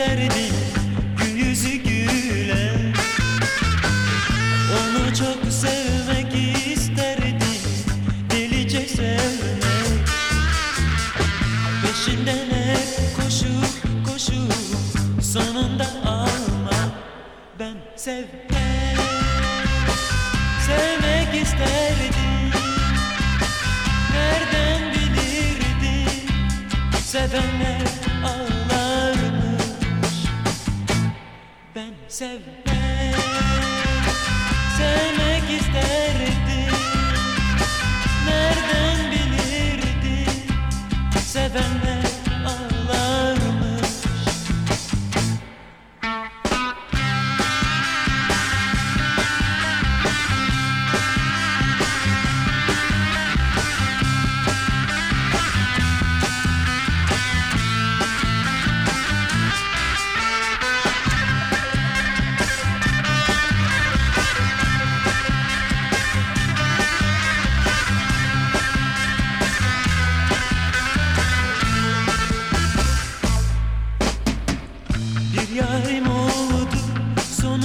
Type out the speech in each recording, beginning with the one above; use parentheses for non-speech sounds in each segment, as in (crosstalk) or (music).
serdi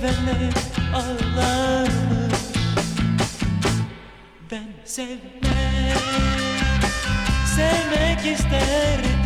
sevenler ağlar mı? Ben sevmek, sevmek isterdim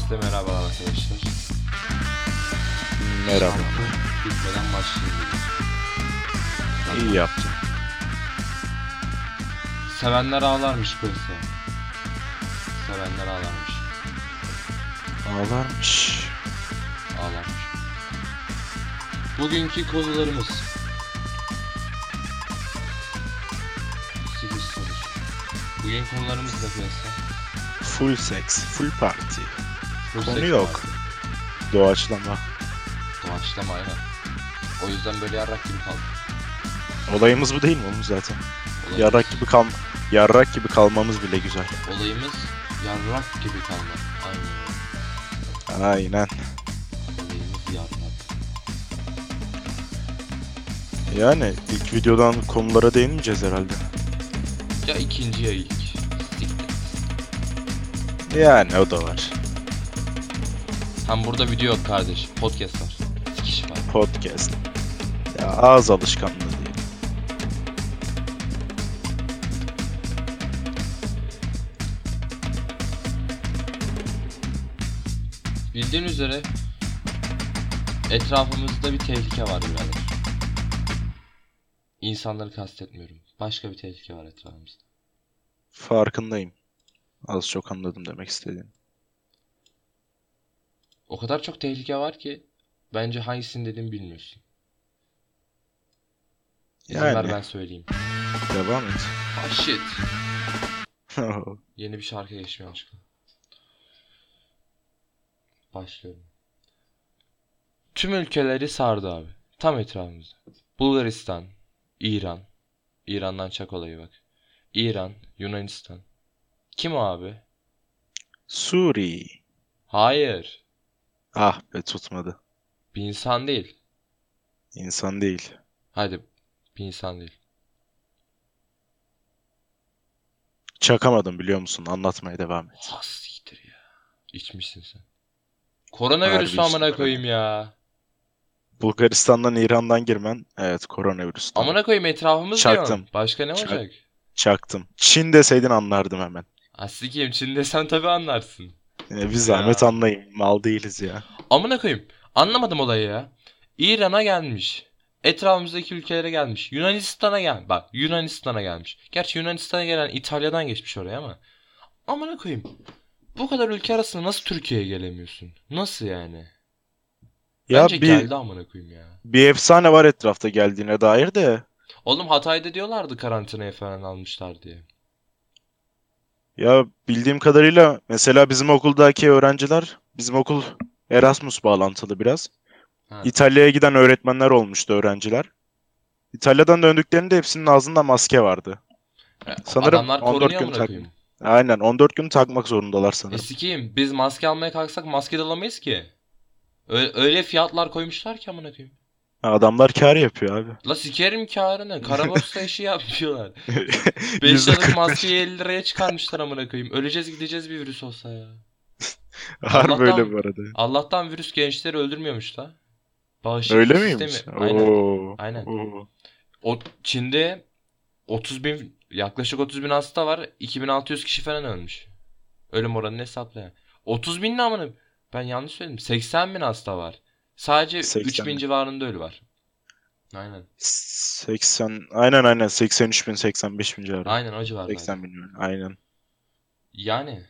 Herkese merhaba arkadaşlar. Merhaba. Şarkı bitmeden başlayayım. İyi yaptın. Sevenler ağlarmış Kırsa. Sevenler ağlarmış. Ağlarmış. Ağlarmış. Bugünkü konularımız. 8 soru. Bugün konularımız da Kırsa. Full seks, full party. Konu yok. Abi. Doğaçlama. Doğaçlama aynen. O yüzden böyle yarrak gibi kaldı. Olayımız bu değil mi oğlum zaten? Olayımız. Yarrak gibi kal yarrak gibi kalmamız bile güzel. Olayımız yarrak gibi kalmak. Aynen. Aynen. Olayımız yarrak. Yani ilk videodan konulara değinmeyeceğiz herhalde. Ya ikinci ya ilk. Yani o da var. Hem burada video yok kardeş. Podcast var. Sikiş var. Podcast. Ya ağız alışkanlığı değil. Bildiğin üzere etrafımızda bir tehlike var birader. İnsanları kastetmiyorum. Başka bir tehlike var etrafımızda. Farkındayım. Az çok anladım demek istediğim. O kadar çok tehlike var ki bence hangisini dediğimi bilmiyorsun. İzin ver Yani. ben söyleyeyim. Devam et. Ah shit. (laughs) Yeni bir şarkı geçmiyor yanlışlıkla. Başlıyorum. Tüm ülkeleri sardı abi. Tam etrafımızda. Bulgaristan, İran. İran'dan çak olayı bak. İran, Yunanistan. Kim o abi? Suri. Hayır. Ah be tutmadı. Bir insan değil. İnsan değil. Hadi bir insan değil. Çakamadım biliyor musun? Anlatmaya devam et. Siktir ya. İçmişsin sen. Koronavirüsü Harbi amına koyayım ya. Bulgaristan'dan İran'dan girmen. Evet koronavirüs. Amına koyayım etrafımız Çaktım. diyorum. Başka ne Çak- olacak? Çaktım. Çin deseydin anlardım hemen. Asikiyim Çin desen tabi anlarsın. Ee, bir zahmet Ya. anlayın. Mal değiliz ya. Amına koyayım. Anlamadım olayı ya. İran'a gelmiş. Etrafımızdaki ülkelere gelmiş. Yunanistan'a gel. Bak Yunanistan'a gelmiş. Gerçi Yunanistan'a gelen İtalya'dan geçmiş oraya ama. Amına koyayım. Bu kadar ülke arasında nasıl Türkiye'ye gelemiyorsun? Nasıl yani? Ya Bence bir, geldi amına koyayım ya. bir efsane var etrafta geldiğine dair de. Oğlum Hatay'da diyorlardı karantinaya falan almışlar diye. Ya bildiğim kadarıyla mesela bizim okuldaki öğrenciler, bizim okul Erasmus bağlantılı biraz. Ha. İtalya'ya giden öğretmenler olmuştu öğrenciler. İtalya'dan döndüklerinde hepsinin ağzında maske vardı. Sanırım Adamlar 14 korunuyor gün tak-. Aynen 14 gün takmak zorundalar E sanırım. sikeyim. Biz maske almaya kalksak maske de alamayız ki. Öyle, öyle fiyatlar koymuşlar ki amına koyayım. Adamlar kar yapıyor abi. La sikerim kârını. Karaborsa (laughs) işi yapıyorlar. 5 (laughs) Yüzde liralık kırk beş. maskeyi 50 liraya çıkarmışlar amına koyayım. Öleceğiz gideceğiz bir virüs olsa ya. (laughs) Harbi Allah'tan- öyle bu arada. Allah'tan virüs gençleri öldürmüyormuş da. Bağışıklık Öyle sistemi- miymiş? Aynen. Oo. Aynen. Oo. O Çin'de 30 bin yaklaşık 30 bin hasta var. 2600 kişi falan ölmüş. Ölüm oranını hesapla ya. 30 bin ne amına? Ben yanlış söyledim. 80 bin hasta var. Sadece 80 3 bin bin. civarında ölü var. Aynen. 80 aynen aynen 83 bin 85 bin civarı. Aynen o civarlarda. 80 milyon aynen. Yani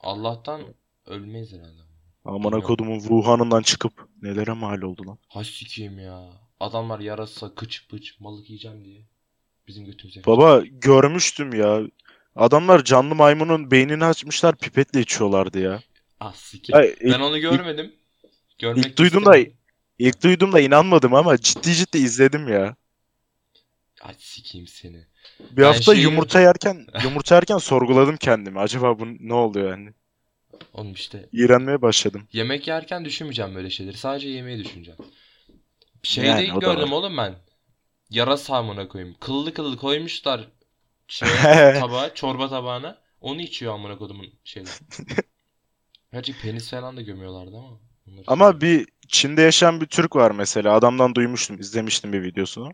Allah'tan ölmeyiz herhalde. Amına kodumun Wuhan'ından çıkıp nelere mal oldu lan. Ha sikeyim ya. Adamlar yarasa kıç pıç malık yiyeceğim diye. Bizim götümüze. Baba görmüştüm ya. Adamlar canlı maymunun beynini açmışlar pipetle içiyorlardı ya. Ah sikeyim. Ben onu görmedim. Görmek ilk duydum da ilk duydum da inanmadım ama ciddi ciddi izledim ya. Ay sikeyim seni. Bir Ben hafta şeyi- yumurta yerken yumurta yerken sorguladım kendimi. Acaba bu ne oluyor yani? Oğlum işte İğrenmeye başladım. yemek yerken düşünmeyeceğim böyle şeyleri. Sadece yemeği düşüneceğim. Şeyde Yani da gördüm oğlum ben. Yarasa amına koyayım. Kıllı kıllı koymuşlar şeye, (laughs) tabağa, çorba tabağına. Onu içiyor amına kodumun şeyler. (laughs) Gerçi penis falan da gömüyorlardı ama. Ama bir Çin'de yaşayan bir Türk var mesela. Adamdan duymuştum, izlemiştim bir videosunu.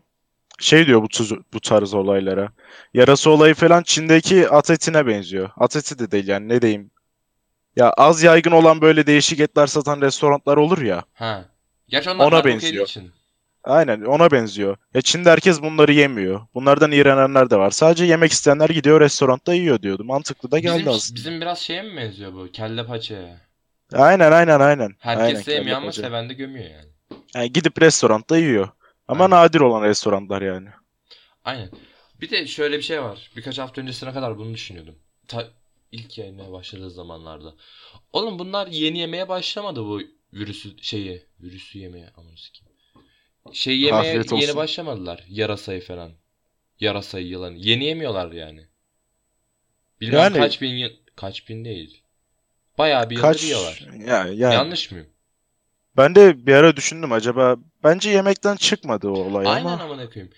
Şey diyor bu, tuz, bu tarz olaylara. Yarası olayı falan Çin'deki at etine benziyor. At eti de değil yani ne diyeyim. Ya az yaygın olan böyle değişik etler satan restoranlar olur ya. Ha. Gerçi onlar Ona benziyor. için. Aynen ona benziyor. Ya Çin'de herkes bunları yemiyor. Bunlardan iğrenenler de var. Sadece yemek isteyenler gidiyor restoranda yiyor diyordu. Mantıklı da geldi Bizim, aslında. bizim biraz şeye mi benziyor bu? Kelle paçaya. Aynen aynen aynen. Herkes Aynen, sevmiyor ama seven de gömüyor yani. Yani gidip restoranda yiyor. Ama Aynen. nadir olan restoranlar yani. Aynen. Bir de şöyle bir şey var. Birkaç hafta öncesine kadar bunu düşünüyordum. Ta ilk yayınlamaya başladığı zamanlarda. Oğlum bunlar yeni yemeye başlamadı bu virüsü şeyi. Virüsü yemeye aman sikeyim. Şey yemeye Afiyet yeni olsun. başlamadılar. Yarasayı falan. Yarasayı yılanı. Yeni yemiyorlar yani. Bilmem Yani- kaç bin yıl... Kaç bin değil. Bayağı bir yıldır Kaç yiyorlar. ya yani Yanlış mıyım? ben de bir ara düşündüm acaba bence yemekten çıkmadı o olay Aynen ama amına koyayım.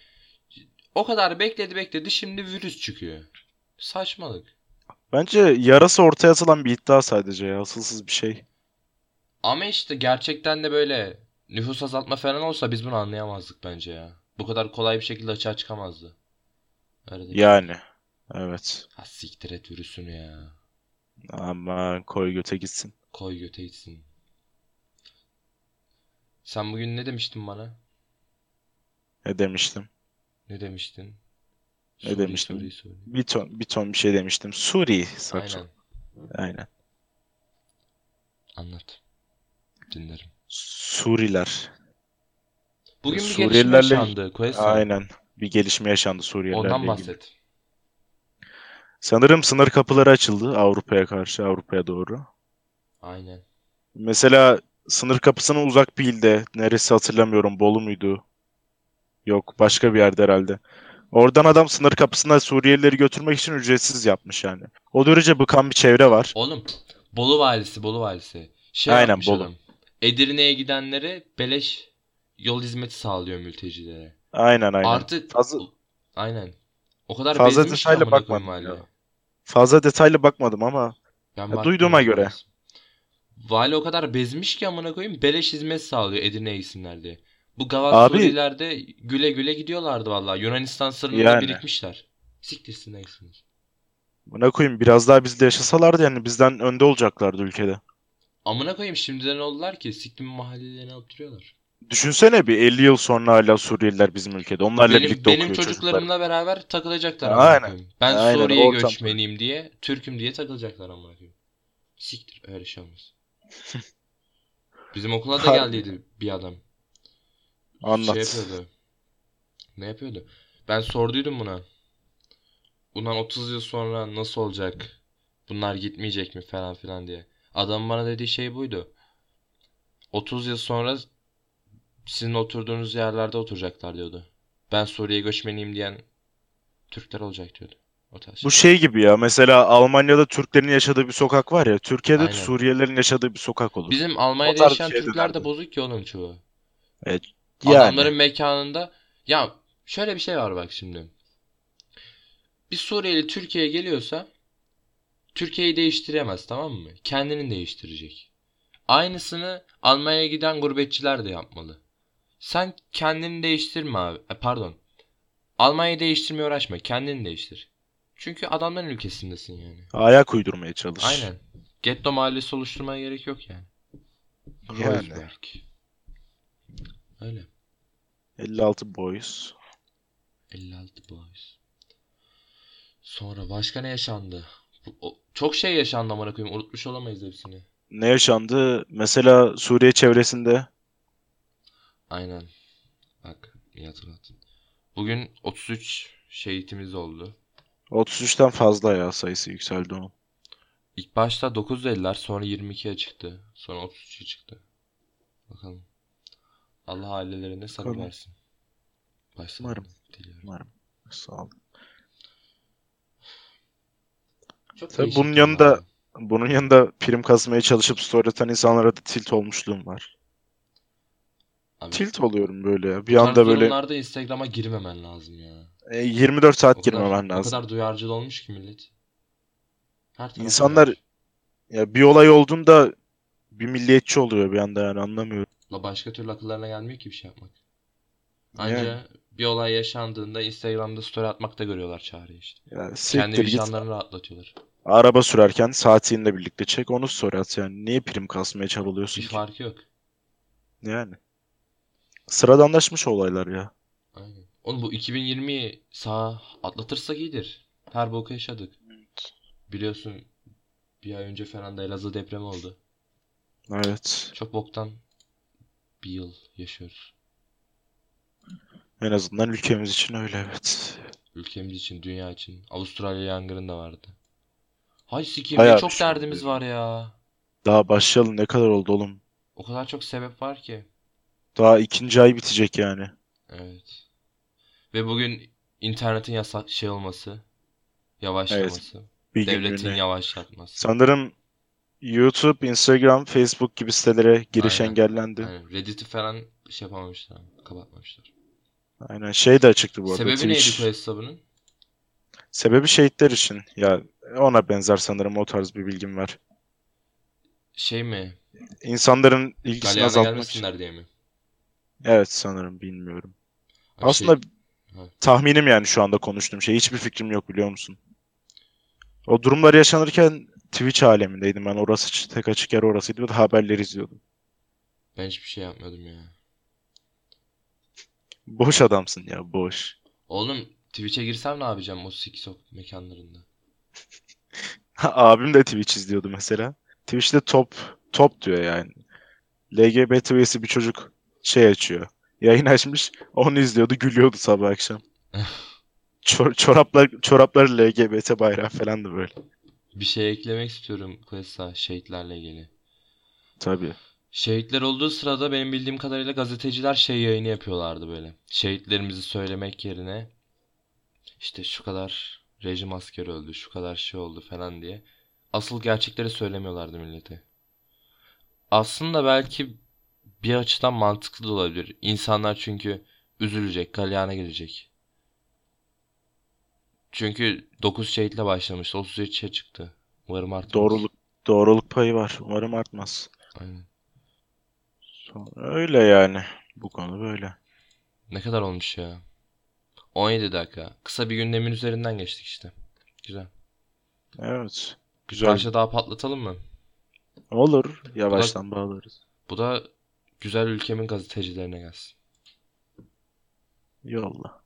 O kadar bekledi bekledi şimdi virüs çıkıyor. Saçmalık. bence yarası ortaya atılan bir iddia sadece ya asılsız bir şey. Ama işte gerçekten de böyle nüfus azaltma falan olsa biz bunu anlayamazdık bence ya. Bu kadar kolay bir şekilde açığa çıkamazdı. Öyle. Yani evet. Ha siktir et virüsünü ya. Aman koy göte gitsin. Koy göte gitsin. Sen bugün ne demiştin bana? Ne demiştim? Ne demiştin? Ne Soruyu, demiştim? soruyu, soruyu. Bir ton bir ton bir şey demiştim. Suri sakso. Aynen. Aynen. Anlat. Dinlerim. Suriler. Bugün bir Suriyelilerle- gelişme yaşandı. Quest Aynen. Bir gelişme yaşandı Suriyelilerle Ondan ilgili. Sanırım sınır kapıları açıldı Avrupa'ya karşı, Avrupa'ya doğru. Aynen. Mesela sınır kapısına uzak bir ilde, neresi hatırlamıyorum, Bolu muydu? Yok, başka bir yerde herhalde. Oradan adam sınır kapısına Suriyelileri götürmek için ücretsiz yapmış yani. O derece bıkan bir çevre var. Oğlum Bolu valisi, Bolu valisi. Şey Aynen, yapmış Bolu. adam. Edirne'ye gidenlere beleş yol hizmeti sağlıyor mültecilere. Aynen aynen. Artık Fazla- aynen. O kadar Fazla detaylı amına bakmadım vali. ya. Fazla detaylı bakmadım ama Ben Ya, duyduğuma göre. Vali o kadar bezmiş ki amına koyayım beleş hizmet sağlıyor Edirne'ye gitsinler diye. Bu de güle güle gidiyorlardı vallahi. Yunanistan sınırında Yani. birikmişler. Siktirsinler gitsinler. buna koyayım biraz daha bizde yaşasalardı yani bizden önde olacaklardı ülkede. Amına koyayım şimdiden oldular ki siktim mahallelerine alıp duruyorlar. Düşünsene bir 50 yıl sonra hala Suriyeliler bizim ülkede. Onlarla benim, birlikte benim okuyor çocuklar. çocuklarımla beraber takılacaklar Aynen. Ben Aynen, Suriye ortam göçmeniyim diye, Türk'üm diye takılacaklar koyayım. Siktir öyle şey olmaz. (laughs) Bizim okula da geldiydi bir adam. Anlat. Şey yapıyordu. Ne yapıyordu? Ben sorduydum buna. Bundan 30 yıl sonra nasıl olacak? Bunlar gitmeyecek mi falan filan diye. Adam bana dediği şey buydu. 30 yıl sonra sizin oturduğunuz yerlerde oturacaklar diyordu. Ben Suriye göçmeniyim diyen Türkler olacak diyordu. O tarz Bu şey. gibi ya mesela Almanya'da Türklerin yaşadığı bir sokak var ya Türkiye'de de Aynen. Suriyelilerin yaşadığı bir sokak olur. Bizim O Almanya'da tarz yaşayan Türkler de bozuk ki oğlum çoğu. Evet, yani Adamların mekanında ya şöyle bir şey var bak şimdi. Bir Suriyeli Türkiye'ye geliyorsa Türkiye'yi değiştiremez tamam mı? Kendini değiştirecek. Aynısını Almanya'ya giden gurbetçiler de yapmalı. Sen kendini değiştirme abi. E, pardon. Almanya'yı değiştirmeye uğraşma. Kendini değiştir. Çünkü adamların ülkesindesin yani. ayak uydurmaya çalış. Aynen. Getto mahallesi oluşturmaya gerek yok yani. Yani. Kreuzberg. Öyle. 56 boys. 56 Boys. Sonra başka ne yaşandı? O- çok şey yaşandı amına koyayım. Unutmuş olamayız hepsini. Ne yaşandı? Mesela Suriye çevresinde Aynen. Bak iyi hatırlattın. Bugün 33 şehitimiz oldu. 33'ten fazla ya sayısı yükseldi onun. İlk başta 9 dediler. Sonra 22'ye çıktı. Sonra 33'e çıktı. Bakalım. Allah ailelerine sabır Bakalım. versin. Başsağlığı Umarım. diliyorum. Umarım. Sağ ol. Çok Tabii değişik bunun ya. yanında- Bunun yanında prim kasmaya çalışıp story atan insanlara da tilt olmuşluğum var. Abi, Tilt oluyorum böyle. Bir bu anda böyle durumlarda Instagram'a girmemen lazım ya. e, 24 saat O kadar, girmemen o lazım. kadar duyarcı olmuş ki millet. Her İnsanlar var. ya bir olay olduğunda bir milliyetçi oluyor bir anda yani anlamıyorum. La başka türlü akıllarına gelmiyor ki bir şey yapmak. Anca Yani. bir olay yaşandığında Instagram'da story atmakta görüyorlar çareyi işte. Ya Kendi git. vicdanlarını rahatlatıyorlar. Araba sürerken saatiyle birlikte çek onu story at yani. Niye prim kasmaya çabalıyorsun Bir ki? farkı yok. Yani. Sıradanlaşmış olaylar ya. Aynen. Oğlum bu 2020'yi sağ atlatırsak iyidir. Her boku yaşadık. Biliyorsun bir ay önce falan da Elazığ depremi oldu. Evet. Çok boktan bir yıl yaşıyoruz. En azından ülkemiz için öyle evet. Ülkemiz için, dünya için. Avustralya yangını da vardı. Hay sikeyim Bayağı ne çok bir şey derdimiz var ya. Daha başlayalım ne kadar oldu oğlum? O kadar çok sebep var ki. Daha ikinci ay bitecek yani. Evet. Ve bugün internetin yasak şey olması, yavaşlaması. bir Devletin günlüğüne. yavaşlatması. Sanırım YouTube, Instagram, Facebook gibi sitelere giriş Aynen. engellendi. Aynen. Reddit'i falan şey yapamamışlar. Kapatmamışlar. Aynen. Şey de açıktı bu arada. Sebebi Twitch. neydi bu hesabının? Sebebi şehitler için. Ya ona benzer sanırım o tarz bir bilgim var. Şey mi? İnsanların ilgisini Galyana azaltmak için. diye mi? Evet sanırım bilmiyorum. Ay Aslında Şey, Ha. tahminim yani şu anda konuştuğum şey. Hiçbir fikrim yok biliyor musun? O durumlar yaşanırken Twitch alemindeydim ben. Orası tek açık yer orasıydı ve haberleri izliyordum. ben hiçbir şey yapmıyordum ya. Boş adamsın ya boş. Oğlum Twitch'e girsem ne yapacağım o siksok mekanlarında? (laughs) Abim de Twitch izliyordu mesela. Twitch'te top top diyor yani. LGBT üyesi bir çocuk şey açıyor. Yayın açmış. Onu izliyordu, gülüyordu sabah akşam. (laughs) Çor- çoraplar çoraplar LGBT bayrağı falan da böyle. Bir şey eklemek istiyorum Questa şehitlerle ilgili. Tabii. Şehitler olduğu sırada benim bildiğim kadarıyla gazeteciler şey yayını yapıyorlardı böyle. Şehitlerimizi söylemek yerine işte şu kadar rejim askeri öldü, şu kadar şey oldu falan diye. Asıl gerçekleri söylemiyorlardı millete. Aslında belki bir açıdan mantıklı da olabilir. İnsanlar çünkü üzülecek, galyana gelecek. Çünkü 9 şehitle başlamıştı, 33'e çıktı. Umarım artmaz. Doğruluk doğruluk payı var. Umarım artmaz. Aynen. Sonra öyle yani. Bu konu böyle. Ne kadar olmuş ya? 17 dakika. Kısa bir gündemin üzerinden geçtik işte. Güzel. Evet. Güzel. parça daha patlatalım mı? Olur. Yavaştan bağlarız. Bu da güzel ülkemin gazetecilerine gelsin. Yolla.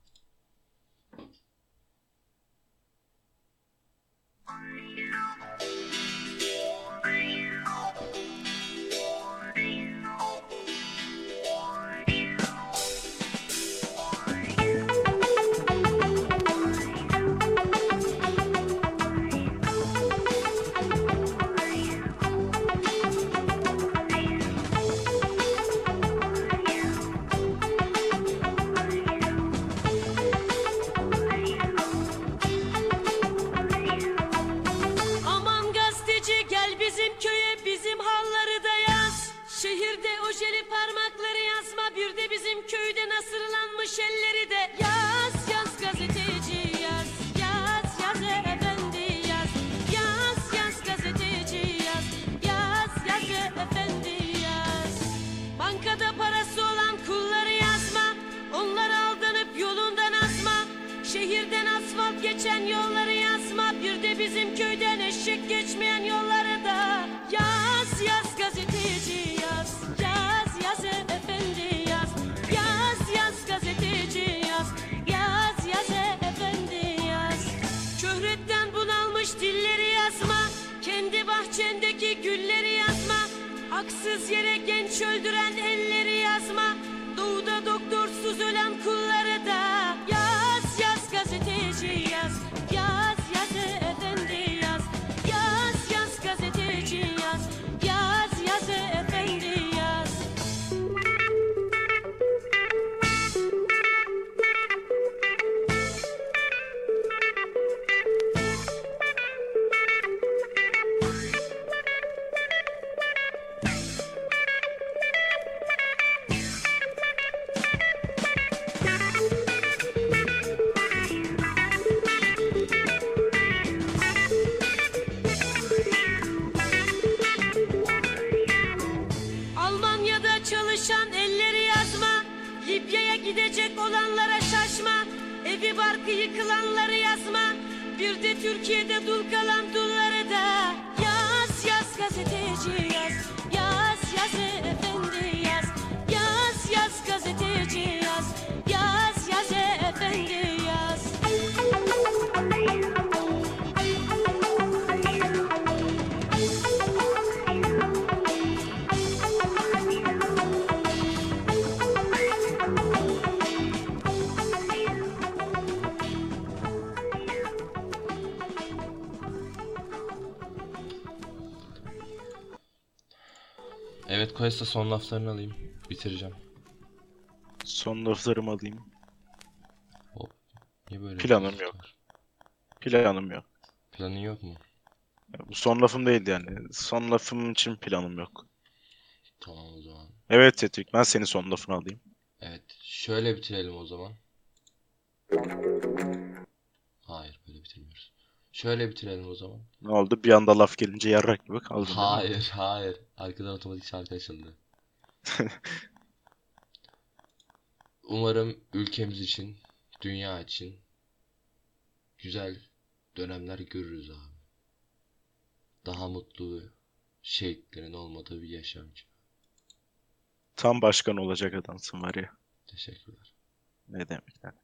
Questa son laflarını alayım. Bitireceğim. Son laflarımı alayım. Niye böyle Planım yok. var? Planım yok. Planın yok mu? Bu son lafım değildi yani. Son lafım için planım yok. Tamam o zaman. Evet Tetrik ben senin son lafını alayım. Evet. Şöyle bitirelim o zaman. Hayır böyle bitirmiyoruz. Şöyle bitirelim o zaman. Ne oldu? Bir anda laf gelince yarrak gibi mi? Hayır hayır. Arkadan otomatik şarkı açıldı. (laughs) Umarım ülkemiz için, dünya için güzel dönemler görürüz abi. Daha mutlu şehitlerin olmadığı bir yaşam için. Tam başkan olacak adamsın var ya. Teşekkürler. Ne demek lan.